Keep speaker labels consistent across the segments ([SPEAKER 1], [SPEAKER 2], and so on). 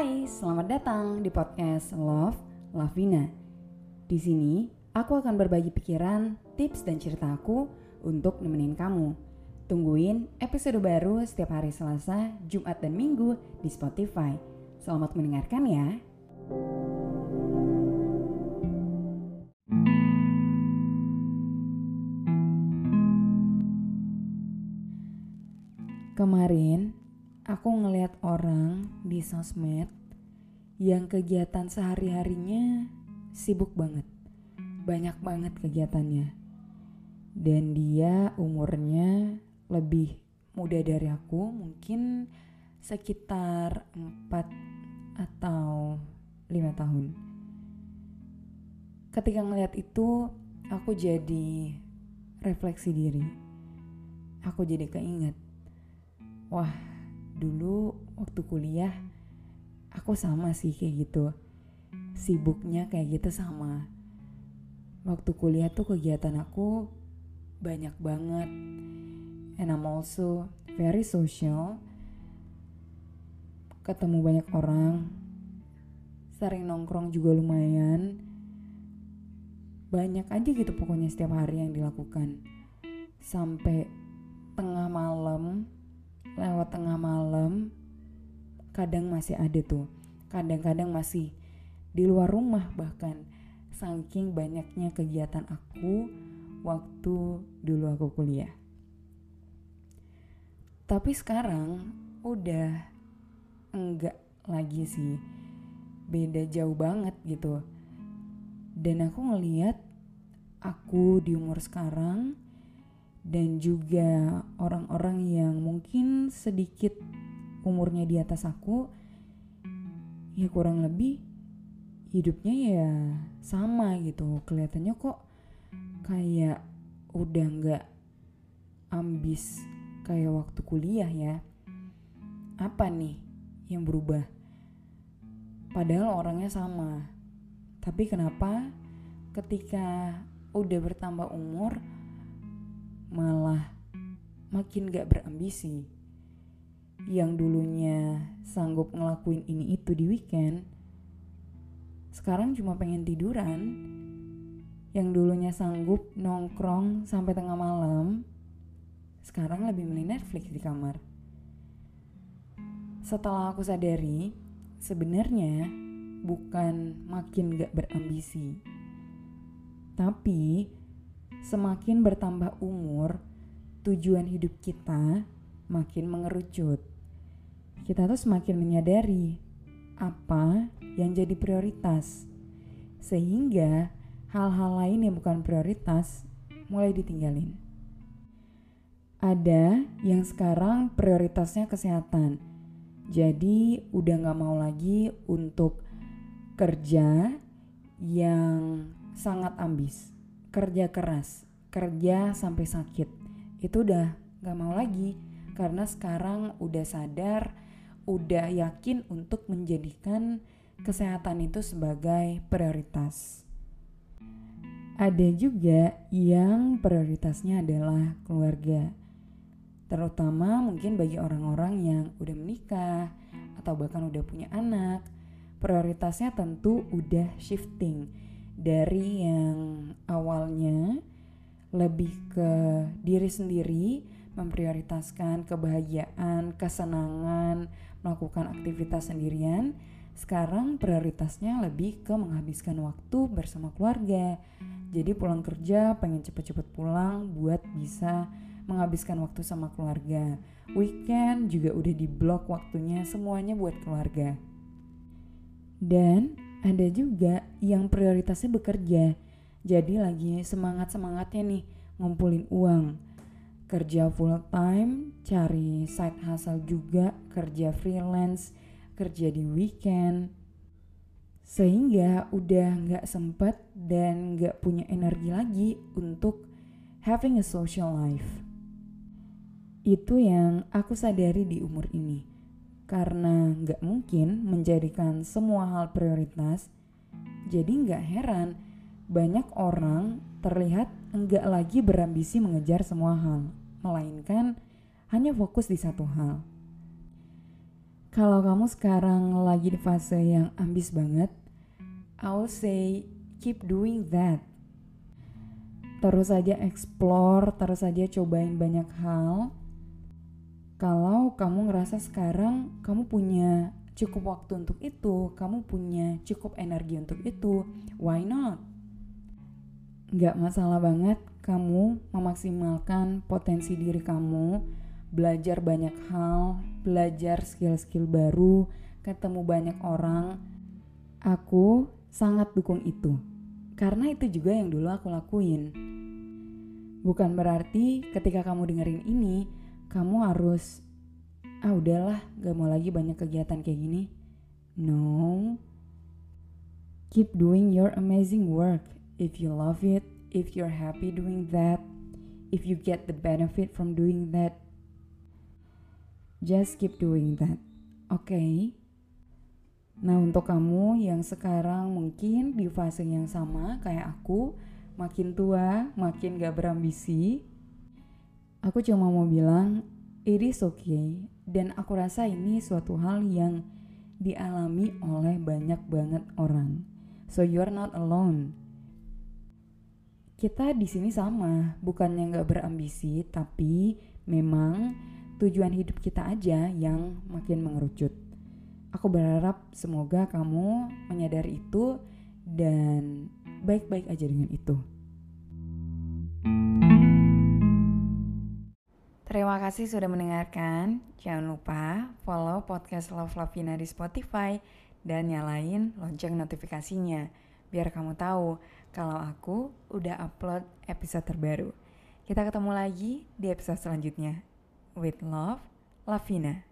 [SPEAKER 1] Hai, selamat datang di podcast Love Lavina. Di sini, aku akan berbagi pikiran, tips, dan cerita aku untuk nemenin kamu. Tungguin episode baru setiap hari Selasa, Jumat, dan Minggu di Spotify. Selamat mendengarkan ya. Kemarin aku ngeliat orang di sosmed yang kegiatan sehari-harinya sibuk banget. Banyak banget kegiatannya. Dan dia umurnya lebih muda dari aku, mungkin sekitar 4 atau 5 tahun. Ketika ngeliat itu, aku jadi refleksi diri. Aku jadi keinget. Wah, dulu waktu kuliah aku sama sih kayak gitu. Sibuknya kayak gitu sama. Waktu kuliah tuh kegiatan aku banyak banget. And I'm also very social. Ketemu banyak orang. Sering nongkrong juga lumayan. Banyak aja gitu pokoknya setiap hari yang dilakukan. Sampai tengah malam, lewat tengah malam, kadang masih ada tuh. Kadang-kadang masih di luar rumah bahkan. Saking banyaknya kegiatan aku waktu dulu aku kuliah. Tapi sekarang udah enggak lagi sih. Beda jauh banget gitu. Dan aku ngeliat aku di umur sekarang dan juga orang-orang yang sedikit umurnya di atas aku ya kurang lebih hidupnya ya sama gitu kelihatannya kok kayak udah nggak ambis kayak waktu kuliah ya. Apa nih yang berubah? Padahal orangnya sama. Tapi kenapa ketika udah bertambah umur malah makin gak berambisi? Yang dulunya sanggup ngelakuin ini itu di weekend, sekarang cuma pengen tiduran yang dulunya sanggup nongkrong sampai tengah malam, sekarang lebih milih Netflix di kamar. Setelah aku sadari, sebenarnya bukan makin gak berambisi, tapi semakin bertambah umur, tujuan hidup kita makin mengerucut. Kita tuh semakin menyadari apa yang jadi prioritas, sehingga hal-hal lain yang bukan prioritas mulai ditinggalin. Ada yang sekarang prioritasnya kesehatan, jadi udah gak mau lagi untuk kerja yang sangat ambis, kerja keras, kerja sampai sakit. Itu udah gak mau lagi karena sekarang udah sadar, udah yakin untuk menjadikan kesehatan itu sebagai prioritas. Ada juga yang prioritasnya adalah keluarga. Terutama mungkin bagi orang-orang yang udah menikah atau bahkan udah punya anak. Prioritasnya tentu udah shifting dari yang awalnya lebih ke diri sendiri, memprioritaskan kebahagiaan, kesenangan, melakukan aktivitas sendirian. Sekarang prioritasnya lebih ke menghabiskan waktu bersama keluarga, jadi pulang kerja pengen cepet-cepet pulang buat bisa menghabiskan waktu sama keluarga. Weekend juga udah di blok waktunya semuanya buat keluarga. Dan ada juga yang prioritasnya bekerja. Jadi lagi semangat-semangatnya nih ngumpulin uang. Kerja full time, cari side hustle juga, kerja freelance, kerja di weekend. Sehingga udah nggak sempet dan nggak punya energi lagi untuk having a social life. Itu yang aku sadari di umur ini. Karena nggak mungkin menjadikan semua hal prioritas, jadi nggak heran banyak orang terlihat enggak lagi berambisi mengejar semua hal, melainkan hanya fokus di satu hal. Kalau kamu sekarang lagi di fase yang ambis banget, I will say keep doing that. Terus saja explore, terus saja cobain banyak hal, kalau kamu ngerasa sekarang kamu punya cukup waktu untuk itu, kamu punya cukup energi untuk itu, why not? Gak masalah banget kamu memaksimalkan potensi diri kamu, belajar banyak hal, belajar skill-skill baru, ketemu banyak orang. Aku sangat dukung itu, karena itu juga yang dulu aku lakuin. Bukan berarti ketika kamu dengerin ini, kamu harus ah udahlah gak mau lagi banyak kegiatan kayak gini no keep doing your amazing work if you love it if you're happy doing that if you get the benefit from doing that just keep doing that oke okay? Nah untuk kamu yang sekarang mungkin di fase yang sama kayak aku Makin tua, makin gak berambisi Aku cuma mau bilang, it is okay. Dan aku rasa ini suatu hal yang dialami oleh banyak banget orang. So you're not alone. Kita di sini sama, bukannya nggak berambisi, tapi memang tujuan hidup kita aja yang makin mengerucut. Aku berharap semoga kamu menyadari itu dan baik-baik aja dengan itu. Terima kasih sudah mendengarkan. Jangan lupa follow podcast Love Lavina di Spotify dan nyalain lonceng notifikasinya biar kamu tahu kalau aku udah upload episode terbaru. Kita ketemu lagi di episode selanjutnya. With love, Lavina.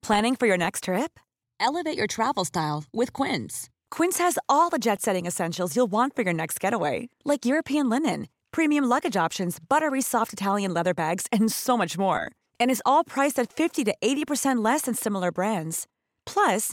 [SPEAKER 2] Planning for your next trip? Elevate your travel style with Quince. Quince has all the jet-setting essentials you'll want for your next getaway, like European linen premium luggage options, buttery soft Italian leather bags, and so much more. And is all priced at 50 to 80% less than similar brands. Plus,